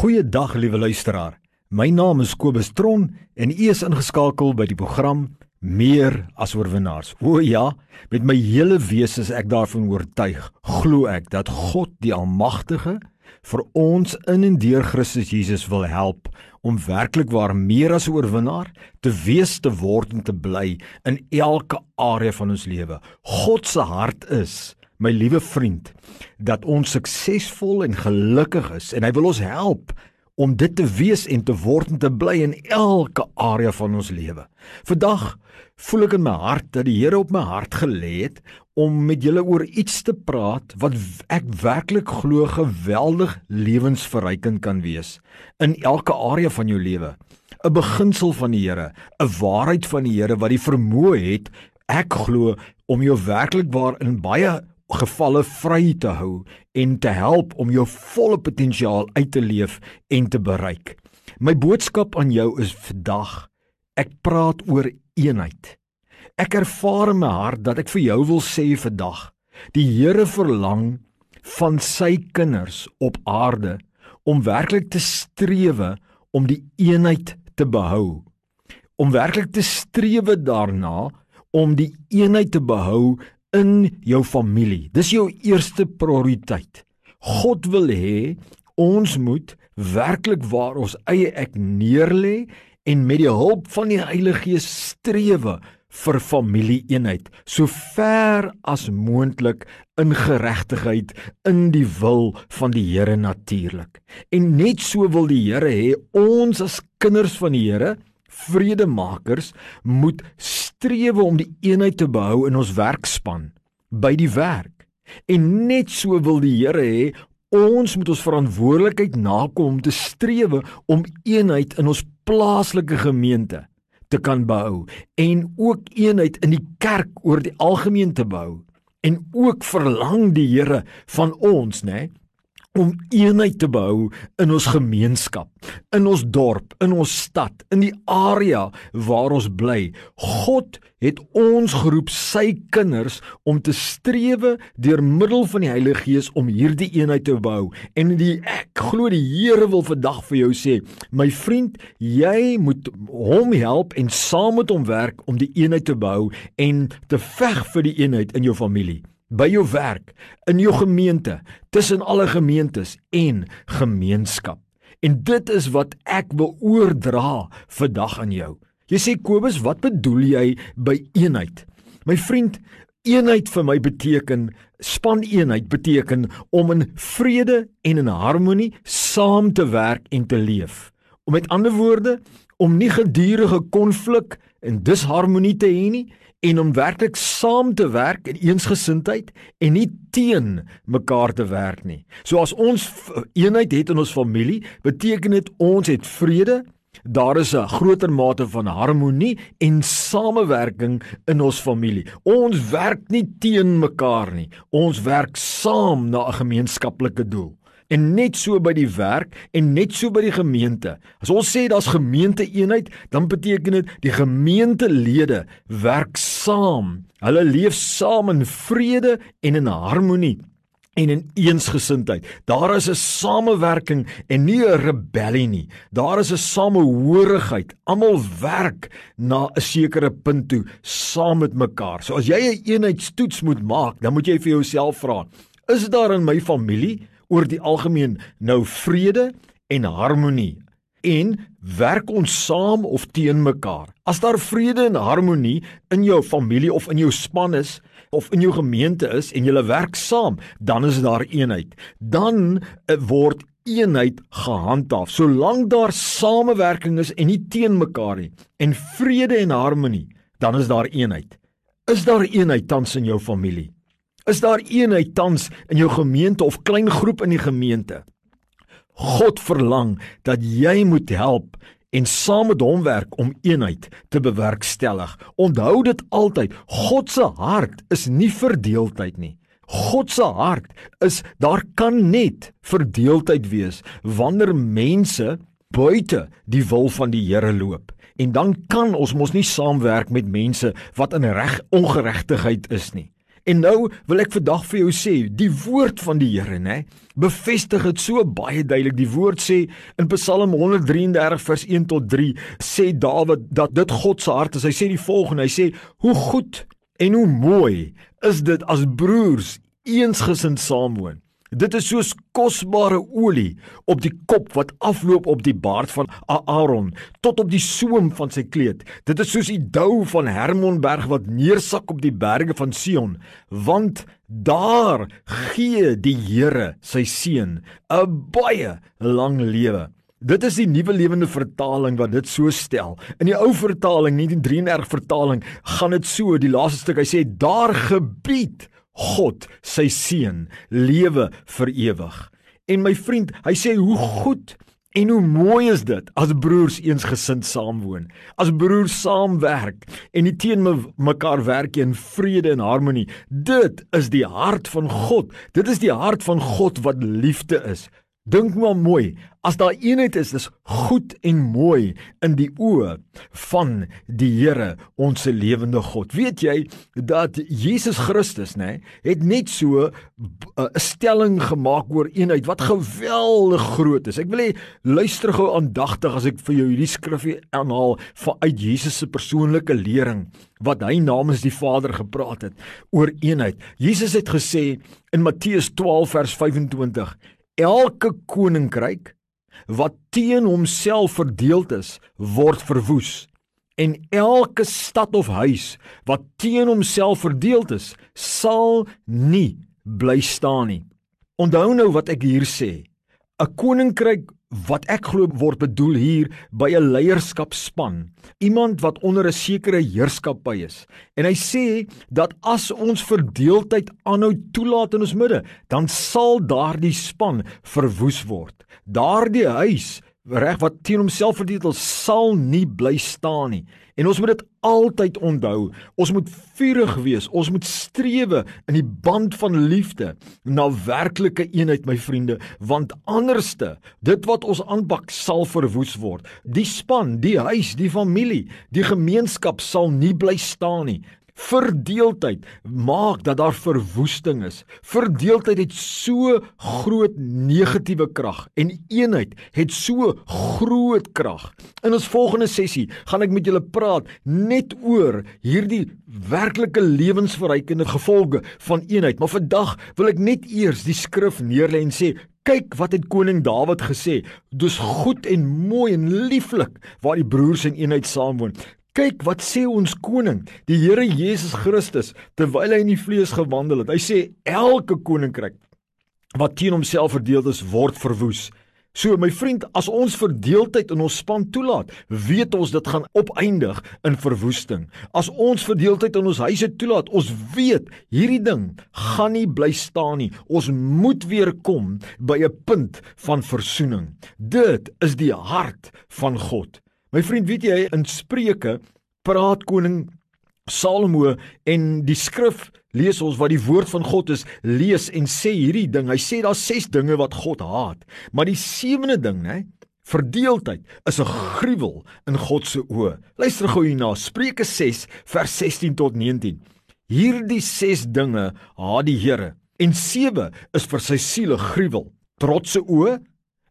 Goeiedag liewe luisteraar. My naam is Kobus Tron en u is ingeskakel by die program Meer as oorwinnaars. O ja, met my hele wese is ek daarvan oortuig, glo ek dat God die Almagtige vir ons in en deur Christus Jesus wil help om werklik waar meer as 'n oorwinnaar te wees te word en te bly in elke area van ons lewe. God se hart is my liewe vriend, dat ons suksesvol en gelukkig is en hy wil ons help om dit te wees en te word en te bly in elke area van ons lewe. Vandag voel ek in my hart dat die Here op my hart gelê het om met julle oor iets te praat wat ek werklik glo geweldig lewensverrykend kan wees in elke area van jou lewe. 'n Beginsel van die Here, 'n waarheid van die Here wat die vermoë het, ek glo om jou werklik waar in baie gevalle vry te hou en te help om jou volle potensiaal uit te leef en te bereik. My boodskap aan jou is vandag. Ek praat oor eenheid. Ek ervaar in my hart dat ek vir jou wil sê vandag. Die Here verlang van sy kinders op aarde om werklik te strewe om die eenheid te behou. Om werklik te strewe daarna om die eenheid te behou in jou familie. Dis jou eerste prioriteit. God wil hê ons moet werklik waar ons eie ek neerlê en met die hulp van die Heilige Gees strewe vir familieeenheid so ver as moontlik in geregtigheid in die wil van die Here natuurlik. En net so wil die Here hê ons as kinders van die Here vredemakers moet strewe om die eenheid te behou in ons werkspan by die werk. En net so wil die Here hê ons moet ons verantwoordelikheid nakom om te strewe om eenheid in ons plaaslike gemeente te kan behou en ook eenheid in die kerk oor die algemeen te behou. En ook verlang die Here van ons, né, om eenheid te behou in ons gemeenskap, in ons dorp, in ons stad, in die area waar ons bly. God het ons geroep sy kinders om te strewe deur middel van die Heilige Gees om hierdie eenheid te bou. En die ek glo die Here wil vandag vir jou sê, my vriend, jy moet hom help en saam met hom werk om die eenheid te bou en te veg vir die eenheid in jou familie by jou werk, in jou gemeente, tussen alle gemeentes en gemeenskap. En dit is wat ek wil oordra vandag aan jou. Jy sê Kobus, wat bedoel jy by eenheid? My vriend, eenheid vir my beteken span eenheid beteken om in vrede en in harmonie saam te werk en te leef. Om met ander woorde, om nie gedurende konflik en disharmonie te hê nie en om werklik saam te werk in eensgesindheid en nie teen mekaar te werk nie. So as ons eenheid het in ons familie, beteken dit ons het vrede, daar is 'n groter mate van harmonie en samewerking in ons familie. Ons werk nie teen mekaar nie. Ons werk saam na 'n gemeenskaplike doel en net so by die werk en net so by die gemeente. As ons sê daar's gemeenteeenheid, dan beteken dit die gemeentelede werk saam. Hulle leef saam in vrede en in harmonie en in eensgesindheid. Daar is 'n samewerking en nie 'n rebellie nie. Daar is 'n samehorigheid. Almal werk na 'n sekere punt toe saam met mekaar. So as jy 'n eenheidstoets moet maak, dan moet jy vir jouself vra: Is daar in my familie oor die algemeen nou vrede en harmonie en werk ons saam of teen mekaar. As daar vrede en harmonie in jou familie of in jou span is of in jou gemeente is en julle werk saam, dan is daar eenheid. Dan uh, word eenheid gehandhaaf. Solank daar samewerking is en nie teen mekaar nie en vrede en harmonie, dan is daar eenheid. Is daar eenheid tans in jou familie? Is daar eenheid tans in jou gemeente of klein groep in die gemeente? God verlang dat jy moet help en saam met hom werk om eenheid te bewerkstellig. Onthou dit altyd, God se hart is nie verdeeldheid nie. God se hart is daar kan net verdeeldheid wees wanneer mense buite die wil van die Here loop. En dan kan ons mos nie saamwerk met mense wat in reg ongeregtigheid is nie. En nou wil ek vandag vir jou sê, die woord van die Here, nê, bevestig dit so baie duidelik. Die woord sê in Psalm 133 vers 1 tot 3 sê Dawid dat dit God se hart is. Hy sê die volgende, hy sê: "Hoe goed en hoe mooi is dit as broers eensgesind saamwoon." Dit is soos kosbare olie op die kop wat afloop op die baard van Aaron tot op die soem van sy kleed. Dit is soos die dou van Hermonberg wat neersak op die berge van Sion, want daar gee die Here sy seun 'n baie lang lewe. Dit is die nuwe lewende vertaling wat dit so stel. In die ou vertaling, 1933 vertaling, gaan dit so, die laaste stuk, hy sê daar gebied God sy seun lewe vir ewig. En my vriend, hy sê hoe goed en hoe mooi is dit as broers eensgesind saamwoon. As broers saamwerk en nie teen mekaar werk in vrede en harmonie. Dit is die hart van God. Dit is die hart van God wat liefde is. Dink maar mooi, as daar eenheid is, is goed en mooi in die oë van die Here, ons lewende God. Weet jy dat Jesus Christus, nê, het net so eh, 'n stelling gemaak oor eenheid wat geweldig groot is. Ek wil hê luister gou aandagtig as ek vir jou hierdie skrifgie aanhaal vanuit Jesus se persoonlike lering wat hy namens die Vader gepraat het oor eenheid. Jesus het gesê in Matteus 12 vers 25 elke koninkryk wat teen homself verdeeld is, word verwoes. En elke stad of huis wat teen homself verdeeld is, sal nie bly staan nie. Onthou nou wat ek hier sê. 'n Koninkryk wat ek glo word bedoel hier by 'n leierskapspan, iemand wat onder 'n sekere heerskappy is. En hy sê dat as ons verdeeldheid aanhou toelaat in ons midde, dan sal daardie span verwoes word. Daardie huis reg wat teen homself verdeel sal nie bly staan nie. En ons moet dit altyd onthou. Ons moet vurig wees. Ons moet strewe in die band van liefde na werklike eenheid, my vriende, want anderste, dit wat ons aanpak sal verwoes word. Die span, die huis, die familie, die gemeenskap sal nie bly staan nie. Verdeeldheid maak dat daar verwoesting is. Verdeeldheid het so groot negatiewe krag en eenheid het so groot krag. In ons volgende sessie gaan ek met julle praat net oor hierdie werklike lewensverrykende gevolge van eenheid. Maar vandag wil ek net eers die skrif neerlê en sê Kyk wat het koning Dawid gesê. Dis goed en mooi en lieflik waar die broers in eenheid saamwoon. Kyk wat sê ons koning, die Here Jesus Christus, terwyl hy in die vlees gewandel het. Hy sê elke koninkryk wat teen homself verdeel is, word verwoes. So my vriend, as ons verdeeldheid in ons span toelaat, weet ons dit gaan opeindig in verwoesting. As ons verdeeldheid in ons huise toelaat, ons weet hierdie ding gaan nie bly staan nie. Ons moet weer kom by 'n punt van versoening. Dit is die hart van God. My vriend, weet jy in Spreuke praat koning Salomo en die skrif lees ons wat die woord van God is, lees en sê hierdie ding. Hy sê daar's 6 dinge wat God haat, maar die sewende ding, hè, verdeeldheid is 'n gruwel in God se oë. Luister gou hierna, Spreuke 6 vers 16 tot 19. Hierdie 6 dinge haat die Here en 7 is vir sy siele gruwel. Trotse oë,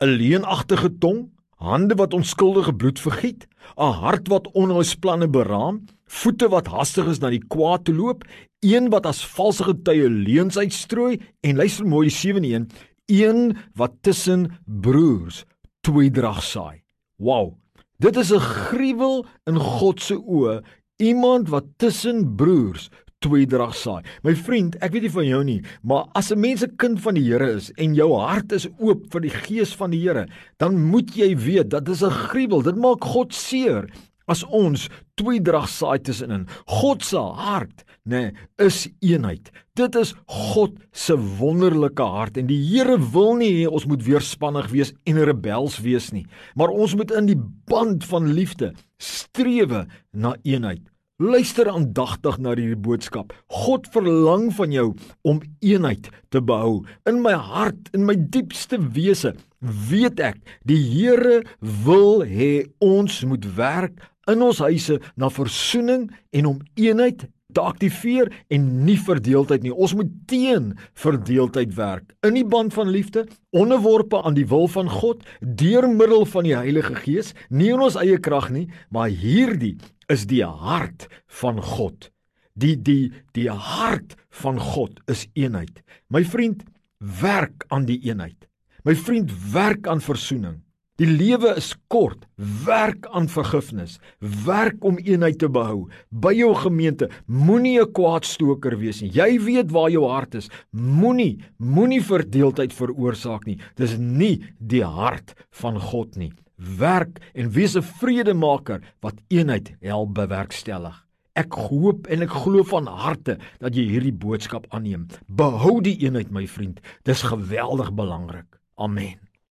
'n leenagtige tong, hande wat onskuldige bloed vergiet, 'n hart wat onheils planne beraam, voete wat hastig is na die kwaad te loop, een wat as valse getuie leuns uitstrooi en luister mooi die sewende een, een wat tussen broers tweedrag saai. Wow. Dit is 'n gruwel in God se oë, iemand wat tussen broers tweedrag saai. My vriend, ek weet nie van jou nie, maar as 'n mens 'n kind van die Here is en jou hart is oop vir die gees van die Here, dan moet jy weet dat dit 'n gruwel. Dit maak God seer as ons tweedrag saai tussenin. God se hart, nê, nee, is eenheid. Dit is God se wonderlike hart en die Here wil nie hê ons moet weerspannig wees en rebels wees nie, maar ons moet in die band van liefde strewe na eenheid. Luister aandagtig na hierdie boodskap. God verlang van jou om eenheid te behou. In my hart, in my diepste wese, weet ek, die Here wil hê ons moet werk in ons huise na versoening en om eenheid te aktiveer en nie verdeeldheid nie. Ons moet teen verdeeldheid werk in die band van liefde, onderworpe aan die wil van God deur middel van die Heilige Gees, nie in ons eie krag nie, maar hierdie is die hart van God. Die die die hart van God is eenheid. My vriend, werk aan die eenheid. My vriend, werk aan versoening. Die lewe is kort. Werk aan vergifnis. Werk om eenheid te behou. By jou gemeente, moenie 'n kwaadstoker wees nie. Jy weet waar jou hart is. Moenie, moenie verdeeldheid veroorsaak nie. Dis nie die hart van God nie. Werk en wees 'n vredemaker wat eenheid help bewerkstellig. Ek hoop en ek glo van harte dat jy hierdie boodskap aanneem. Behou die eenheid my vriend. Dis geweldig belangrik. Amen.